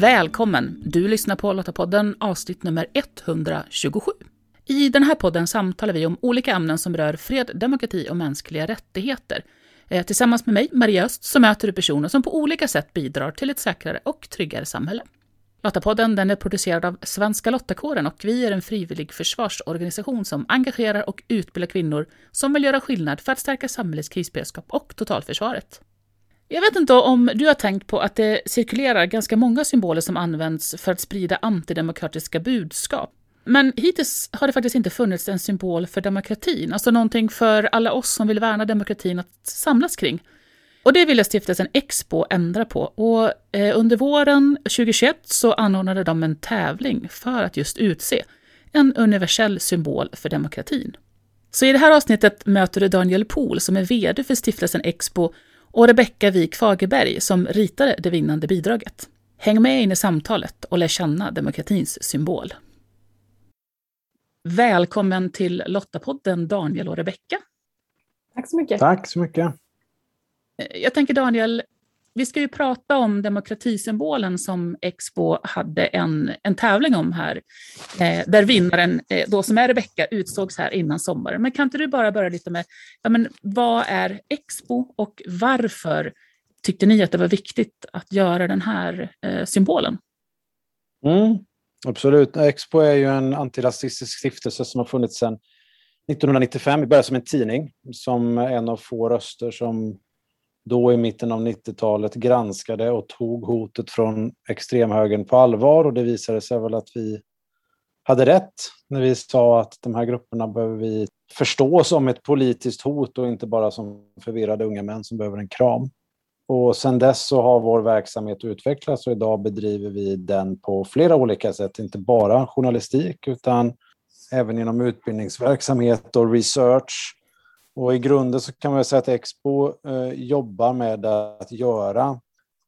Välkommen! Du lyssnar på Lottapodden avsnitt nummer 127. I den här podden samtalar vi om olika ämnen som rör fred, demokrati och mänskliga rättigheter. Eh, tillsammans med mig, Maria Öst, så möter du personer som på olika sätt bidrar till ett säkrare och tryggare samhälle. Lottapodden den är producerad av Svenska Lottakåren och vi är en frivillig försvarsorganisation som engagerar och utbildar kvinnor som vill göra skillnad för att stärka samhällets krisberedskap och totalförsvaret. Jag vet inte om du har tänkt på att det cirkulerar ganska många symboler som används för att sprida antidemokratiska budskap. Men hittills har det faktiskt inte funnits en symbol för demokratin, alltså någonting för alla oss som vill värna demokratin att samlas kring. Och det ville stiftelsen Expo ändra på och eh, under våren 2021 så anordnade de en tävling för att just utse en universell symbol för demokratin. Så i det här avsnittet möter du Daniel Pohl som är VD för stiftelsen Expo och Rebecka Wik Fagerberg som ritade det vinnande bidraget. Häng med in i samtalet och lär känna demokratins symbol. Välkommen till Lottapodden Daniel och Rebecka. Tack så mycket. Tack så mycket. Jag tänker Daniel, vi ska ju prata om demokratisymbolen som Expo hade en, en tävling om här, eh, där vinnaren, eh, då som är Rebecka, utsågs här innan sommaren. Men kan inte du bara börja lite med, ja, men vad är Expo och varför tyckte ni att det var viktigt att göra den här eh, symbolen? Mm, absolut. Expo är ju en antirasistisk stiftelse som har funnits sedan 1995. Vi började som en tidning, som en av få röster som då i mitten av 90-talet granskade och tog hotet från extremhögern på allvar och det visade sig väl att vi hade rätt när vi sa att de här grupperna behöver vi förstå som ett politiskt hot och inte bara som förvirrade unga män som behöver en kram. Och sen dess så har vår verksamhet utvecklats och idag bedriver vi den på flera olika sätt, inte bara journalistik utan även inom utbildningsverksamhet och research och i grunden så kan man säga att Expo eh, jobbar med att göra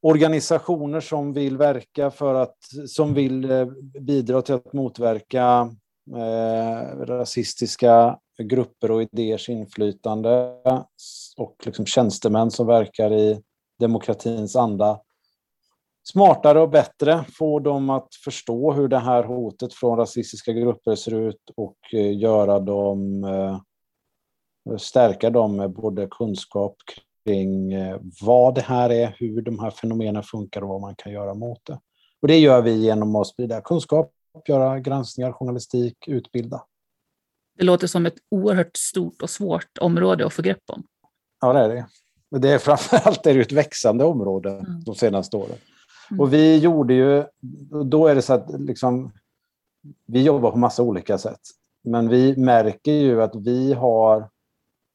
organisationer som vill verka för att, som vill eh, bidra till att motverka eh, rasistiska grupper och idéers inflytande och liksom tjänstemän som verkar i demokratins anda. Smartare och bättre, få dem att förstå hur det här hotet från rasistiska grupper ser ut och eh, göra dem eh, stärka dem med både kunskap kring eh, vad det här är, hur de här fenomenen funkar och vad man kan göra mot det. Och det gör vi genom att sprida kunskap, göra granskningar, journalistik, utbilda. Det låter som ett oerhört stort och svårt område att få grepp om. Ja, det är det. Men det är framförallt är det ett växande område mm. de senaste åren. Mm. Och vi gjorde ju, då är det så att liksom, vi jobbar på massa olika sätt. Men vi märker ju att vi har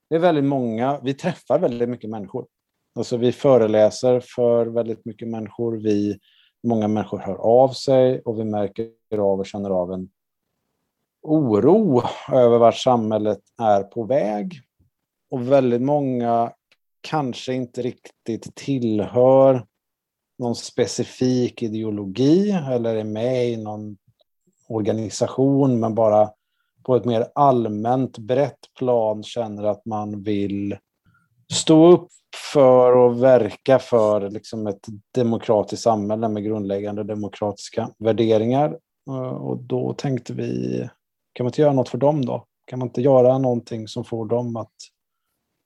det är väldigt många, vi träffar väldigt mycket människor. Alltså vi föreläser för väldigt mycket människor. Vi, många människor hör av sig och vi märker av och känner av en oro över vart samhället är på väg. Och väldigt många kanske inte riktigt tillhör någon specifik ideologi eller är med i någon organisation men bara på ett mer allmänt brett plan känner att man vill stå upp för och verka för liksom ett demokratiskt samhälle med grundläggande demokratiska värderingar. Eh, och då tänkte vi, kan man inte göra något för dem då? Kan man inte göra någonting som får dem att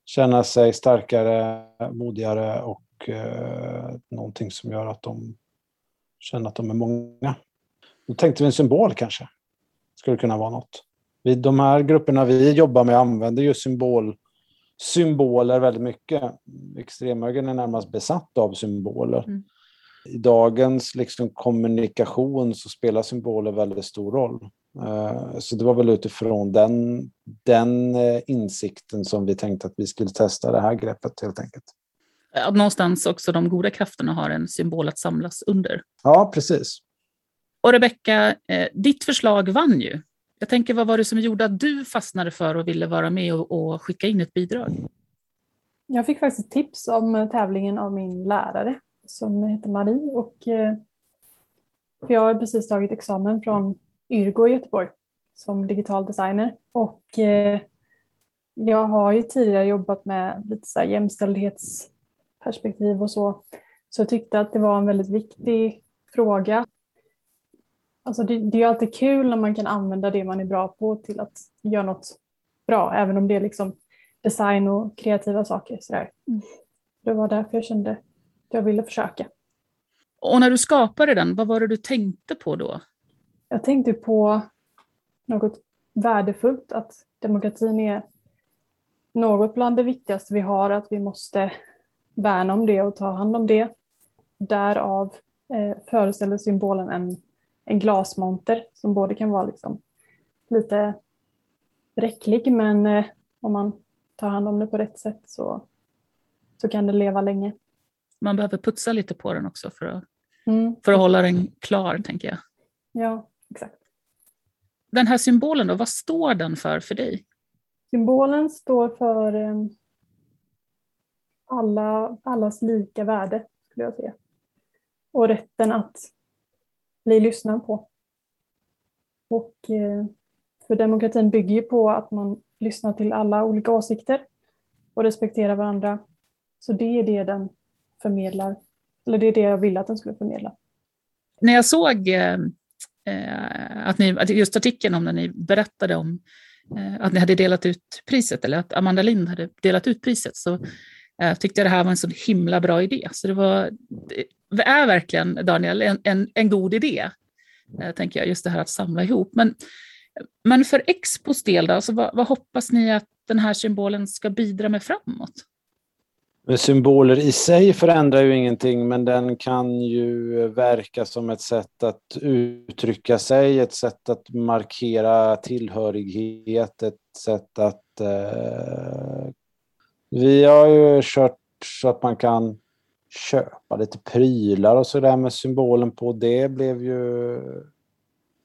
känna sig starkare, modigare och eh, någonting som gör att de känner att de är många? Då tänkte vi en symbol kanske, skulle kunna vara något. Vi, de här grupperna vi jobbar med använder ju symbol, symboler väldigt mycket. Extremhögern är närmast besatt av symboler. Mm. I dagens liksom, kommunikation så spelar symboler väldigt stor roll. Uh, så det var väl utifrån den, den uh, insikten som vi tänkte att vi skulle testa det här greppet helt enkelt. Att någonstans också de goda krafterna har en symbol att samlas under. Ja, precis. Och Rebecka, eh, ditt förslag vann ju. Jag tänker, vad var det som gjorde att du fastnade för och ville vara med och, och skicka in ett bidrag? Jag fick faktiskt tips om tävlingen av min lärare som heter Marie. Och, eh, för jag har precis tagit examen från Yrgo i Göteborg som digital designer. Och eh, jag har ju tidigare jobbat med lite så jämställdhetsperspektiv och så. Så jag tyckte att det var en väldigt viktig fråga. Alltså det, det är alltid kul när man kan använda det man är bra på till att göra något bra, även om det är liksom design och kreativa saker. Sådär. Mm. Det var därför jag kände att jag ville försöka. Och när du skapade den, vad var det du tänkte på då? Jag tänkte på något värdefullt, att demokratin är något bland det viktigaste vi har, att vi måste värna om det och ta hand om det. Därav eh, föreställer symbolen en, en glasmonter som både kan vara liksom lite bräcklig men eh, om man tar hand om det på rätt sätt så, så kan det leva länge. Man behöver putsa lite på den också för att, mm. för att hålla den klar, tänker jag. Ja, exakt. Den här symbolen, då, vad står den för för dig? Symbolen står för eh, alla, allas lika värde, skulle jag säga. Och rätten att bli lyssnad på. Och eh, för demokratin bygger ju på att man lyssnar till alla olika åsikter och respekterar varandra. Så det är det den förmedlar, eller det är det jag ville att den skulle förmedla. När jag såg eh, eh att ni, just artikeln om när ni berättade om eh, att ni hade delat ut priset, eller att Amanda Lind hade delat ut priset, så eh, tyckte jag det här var en så himla bra idé. Så det, var, är verkligen, Daniel, en, en, en god idé, eh, tänker jag, just det här att samla ihop. Men men för Expos del, då, alltså vad, vad, hoppas ni att den här symbolen ska bidra med framåt? Men symboler i sig förändrar ju ingenting, men den kan ju verka som ett sätt att uttrycka sig, ett sätt att markera tillhörighet, ett sätt att... Eh, vi har ju kört så att man kan köpa lite prylar och så där med symbolen på. Det blev ju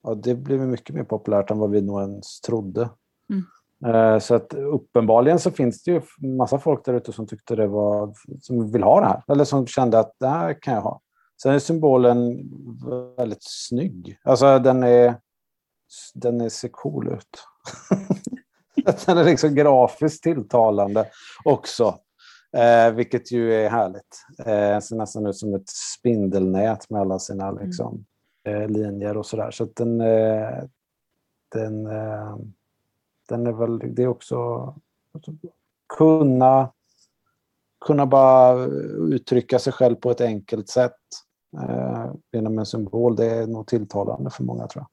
ja, det blev mycket mer populärt än vad vi nog ens trodde. Mm. Eh, så att uppenbarligen så finns det ju massa folk där ute som tyckte det var, som vill ha det här. Eller som kände att det här kan jag ha. Sen är symbolen väldigt snygg. Alltså den är, den är, ser cool ut. den är liksom grafiskt tilltalande också. Eh, vilket ju är härligt. Eh, ser nästan ut som ett spindelnät med alla sina liksom, eh, linjer och sådär. Så att den, eh, den, eh, den är väl, det är också kunna, kunna bara uttrycka sig själv på ett enkelt sätt eh, genom en symbol. Det är nog tilltalande för många tror jag.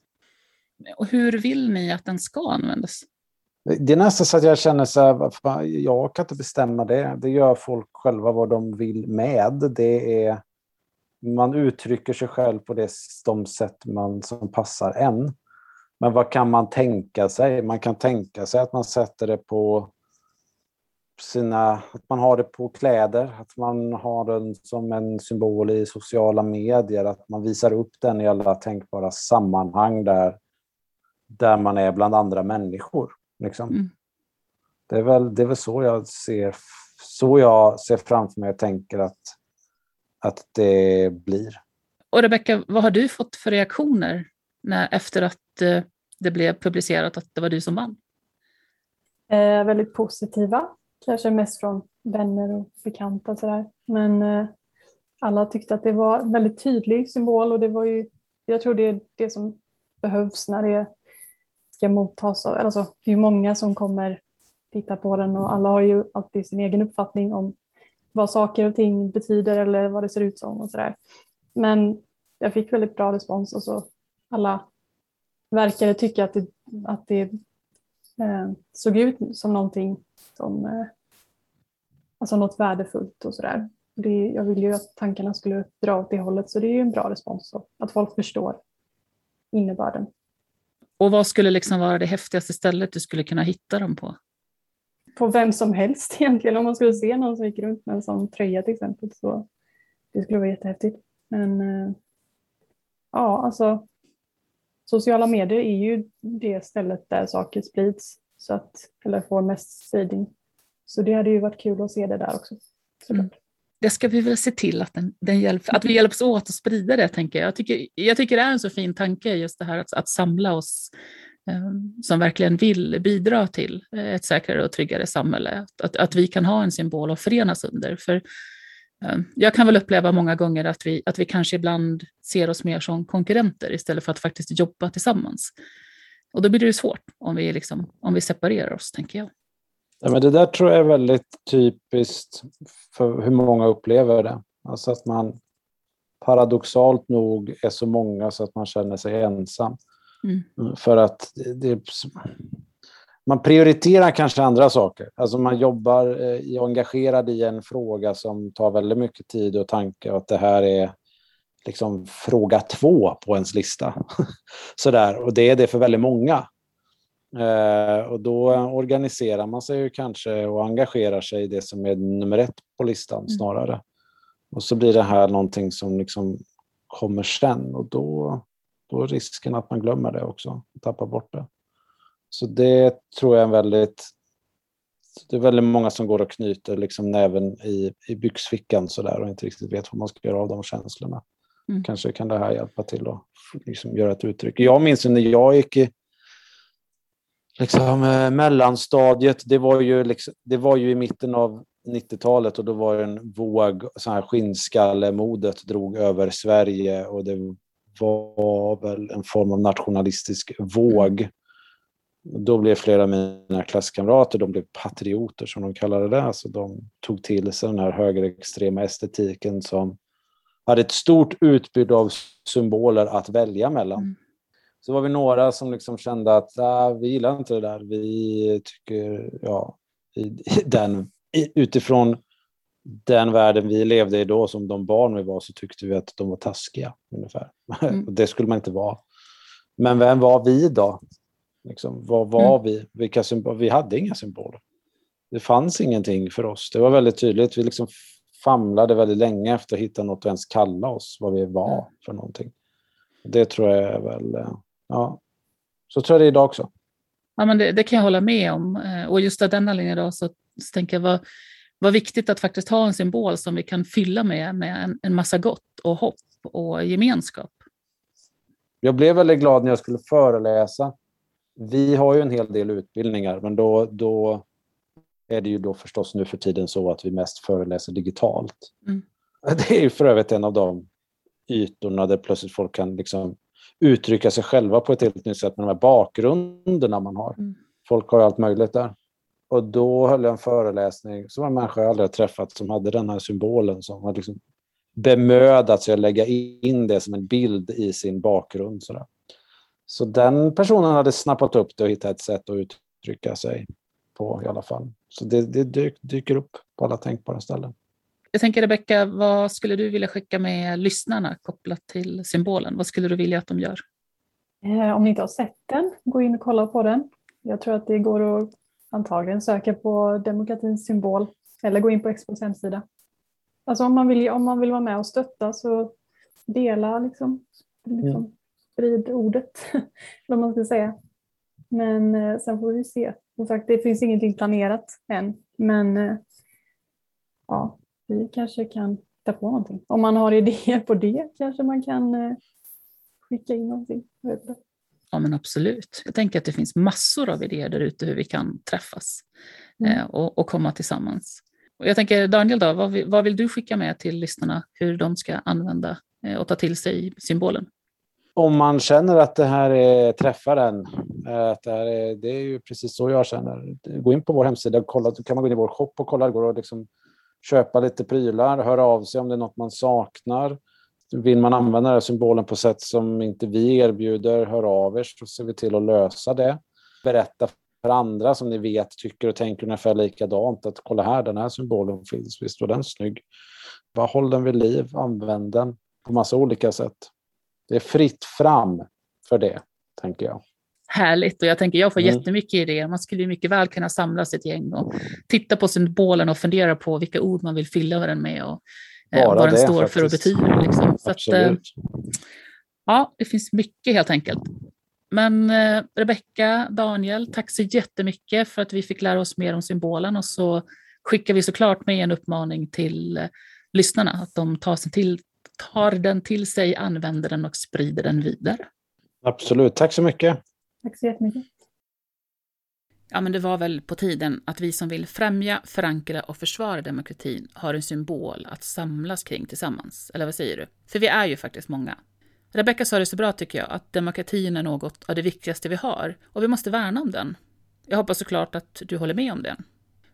Och hur vill ni att den ska användas? Det är nästan så att jag känner så här, jag kan inte bestämma det. Det gör folk själva vad de vill med. Det är man uttrycker sig själv på det, de sätt man, som passar en. Men vad kan man tänka sig? Man kan tänka sig att man sätter det på sina, att man har det på kläder, att man har den som en symbol i sociala medier, att man visar upp den i alla tänkbara sammanhang där, där man är bland andra människor. Liksom. Mm. Det, är väl, det är väl så jag ser, så jag ser framför mig och tänker att att det blir. Och Rebecka, vad har du fått för reaktioner när, efter att eh, det blev publicerat att det var du som vann? Eh, väldigt positiva, kanske mest från vänner och bekanta. Sådär. Men eh, alla tyckte att det var en väldigt tydlig symbol och det var ju, jag tror det är det som behövs när det ska mottas. Alltså, det är många som kommer titta på den och alla har ju alltid sin egen uppfattning om vad saker och ting betyder eller vad det ser ut som och sådär. Men jag fick väldigt bra respons och så alla verkade tycka att det, att det eh, såg ut som någonting som eh, alltså något värdefullt och sådär. Jag ville ju att tankarna skulle dra åt det hållet så det är ju en bra respons så, att folk förstår innebörden. Och vad skulle liksom vara det häftigaste stället du skulle kunna hitta dem på? på vem som helst egentligen. Om man skulle se någon som gick runt med en sån tröja till exempel. Så det skulle vara jättehäftigt. Men eh, ja, alltså sociala medier är ju det stället där saker sprids. Så att, eller får mest spridning. Så det hade ju varit kul att se det där också. Mm. Det ska vi väl se till att, den, den hjälp, att vi hjälps åt att sprida det, tänker jag. Jag tycker, jag tycker det är en så fin tanke, just det här att, att samla oss Ehm, som verkligen vill bidra till ett säkrare och tryggare samhälle. Att, att vi kan ha en symbol att förenas under. För Eh, jag kan väl uppleva många gånger att vi, att vi kanske ibland ser oss mer som konkurrenter istället för att faktiskt jobba tillsammans. Och då blir det svårt om vi, liksom, om vi separerar oss, tänker jag. Ja, men det där tror jag är väldigt typiskt för hur många upplever det. Alltså att man paradoxalt nog är så många så att man känner sig ensam. Mm. För att det, man prioriterar kanske andra saker. Alltså man jobbar är eh, engagerad i en fråga som tar väldigt mycket tid och tanke och att det här är liksom fråga två på ens lista. Sådär. Och det är det för väldigt många. Eh, och då organiserar man sig kanske och engagerar sig i det som är nummer ett på listan mm. snarare. Och så blir det här någonting som liksom kommer sen och då, då är risken att man glömmer det också, tappar bort det. Så det tror jag är en väldigt... Det är väldigt många som går och knyter liksom näven i, i byxfickan så där och inte riktigt vet vad man ska göra av de känslorna. Mm. Kanske kan det här hjälpa till att liksom göra ett uttryck. Jag minns när jag gick i liksom, eh, mellanstadiet, det var, ju liksom, det var ju i mitten av 90-talet och då var det en våg, så här skinnskallemodet drog över Sverige och det var väl en form av nationalistisk våg. Då blev flera av mina klasskamrater de blev patrioter som de kallade det. Alltså de tog till sig den här högerextrema estetiken som hade ett stort utbud av symboler att välja mellan. Mm. Så var vi några som liksom kände att ah, vi gillar inte det där. Vi tycker, ja, i, den, utifrån den världen vi levde i då, som de barn vi var, så tyckte vi att de var taskiga. ungefär. Mm. det skulle man inte vara. Men vem var vi då? Liksom, vad var mm. vi? Vilka? Vi hade inga symboler. Det fanns ingenting för oss. Det var väldigt tydligt. Vi liksom famlade väldigt länge efter att hitta något att ens kalla oss, vad vi var mm. för någonting. Det tror jag är väl, eh, ja, så tror jag det är idag också. Ja, men det, det kan jag hålla med om. Eh, och just av den anledningen då, så, så tänker jag vad, vad viktigt att faktiskt ha en symbol som vi kan fylla med, med en, en massa gott och hopp och gemenskap. Jag blev väldigt glad när jag skulle föreläsa. Vi har ju en hel del utbildningar, men då, då är det ju då förstås nu för tiden så att vi mest föreläser digitalt. Mm. Det är ju för övrigt en av de ytorna där plötsligt folk kan liksom uttrycka sig själva på ett helt nytt sätt med de här bakgrunderna man har. Mm. Folk har ju allt möjligt där. Och då höll jag en föreläsning som var en människa jag aldrig träffat som hade den här symbolen som hade liksom bemödat sig att lägga in det som en bild i sin bakgrund. Sådär. Så den personen hade snappat upp det och hittat ett sätt att uttrycka sig på i alla fall. Så det, det dyker upp på alla tänkbara ställen. Jag tänker Rebecka, vad skulle du vilja skicka med lyssnarna kopplat till symbolen? Vad skulle du vilja att de gör? Eh, om ni inte har sett den, gå in och kolla på den. Jag tror att det går att antagligen söka på demokratins symbol eller gå in på Expos hemsida. Alltså om man vill, om man vill vara med och stötta så dela liksom, liksom mm. sprid ordet, vad man ska säga. Men eh, sen får vi se. Som sagt, det finns ingenting planerat än, men eh, ja, vi kanske kan hitta på någonting. Om man har idéer på det kanske man kan eh, skicka in någonting. Ja, men absolut. Jag tänker att det finns massor av idéer där ute hur vi kan träffas mm. eh, och, och, komma tillsammans. Och jag tänker, Daniel, då, vad, vill, vad vill du skicka med till lyssnarna hur de ska använda eh, och ta till sig symbolen? Om man känner att det här är, träffar en, eh, att det, här är, det är ju precis så jag känner. Gå in på vår hemsida och kolla, kan man gå in i vår shop och kolla, det går att liksom köpa lite prylar, höra av sig om det är något man saknar. Vill man använda den här symbolen på sätt som inte vi erbjuder, hör av er så ser vi till att lösa det. Berätta för andra som ni vet tycker och tänker ungefär likadant att kolla här, den här symbolen finns, visst var den snygg. Bara håll den vid liv, använd den på massa olika sätt. Det är fritt fram för det, tänker jag härligt och jag tänker jag får mm. jättemycket idéer. Man skulle mycket väl kunna samla sitt gäng och titta på symbolen och fundera på vilka ord man vill fylla den med och eh, vad den står faktiskt. för och betyder. Liksom. Så att, eh, ja, det finns mycket helt enkelt. Men eh, Rebecka, Daniel, tack så jättemycket för att vi fick lära oss mer om symbolen och så skickar vi såklart med en uppmaning till eh, lyssnarna att de tar, sig till, tar den till sig, använder den och sprider den vidare. Absolut, tack så mycket. Tack så jättemycket. Ja, men det var väl på tiden att vi som vill främja, förankra och försvara demokratin har en symbol att samlas kring tillsammans. Eller vad säger du? För vi är ju faktiskt många. Rebecka sa det så bra tycker jag, att demokratin är något av det viktigaste vi har och vi måste värna om den. Jag hoppas såklart att du håller med om det.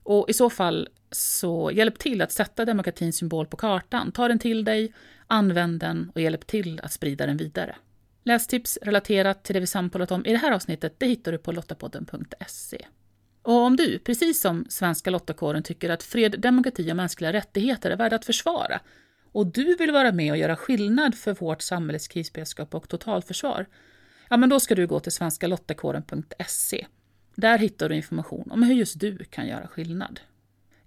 Och i så fall, så hjälp till att sätta demokratins symbol på kartan. Ta den till dig, använd den och hjälp till att sprida den vidare. Lästips relaterat till det vi samtalat om i det här avsnittet det hittar du på lottapodden.se. Och om du, precis som svenska lottakåren, tycker att fred, demokrati och mänskliga rättigheter är värda att försvara och du vill vara med och göra skillnad för vårt samhälles krisberedskap och totalförsvar, ja men då ska du gå till svenskalottakåren.se. Där hittar du information om hur just du kan göra skillnad.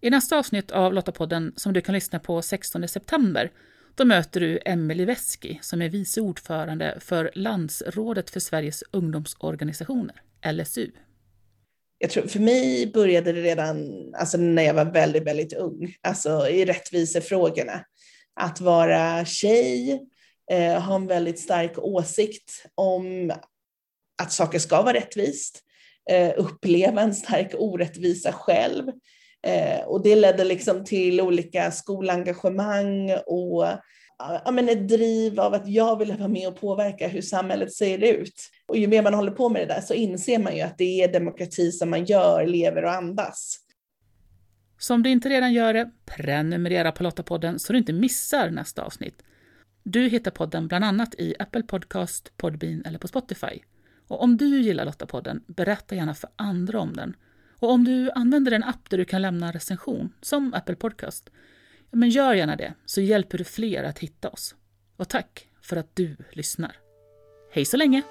I nästa avsnitt av Lottapodden, som du kan lyssna på 16 september, då möter du Emelie Veski som är vice ordförande för Landsrådet för Sveriges ungdomsorganisationer, LSU. Jag tror för mig började det redan alltså när jag var väldigt, väldigt ung, alltså i rättvisefrågorna. Att vara tjej, eh, ha en väldigt stark åsikt om att saker ska vara rättvist, eh, uppleva en stark orättvisa själv. Eh, och det ledde liksom till olika skolengagemang och ja, men ett driv av att jag vill vara med och påverka hur samhället ser ut. Och ju mer man håller på med det där så inser man ju att det är demokrati som man gör, lever och andas. Så om du inte redan gör det, prenumerera på Lottapodden så du inte missar nästa avsnitt. Du hittar podden bland annat i Apple Podcast, Podbean eller på Spotify. Och om du gillar Lottapodden, berätta gärna för andra om den. Och om du använder en app där du kan lämna en recension, som Apple Podcast, men gör gärna det, så hjälper du fler att hitta oss. Och tack för att du lyssnar. Hej så länge!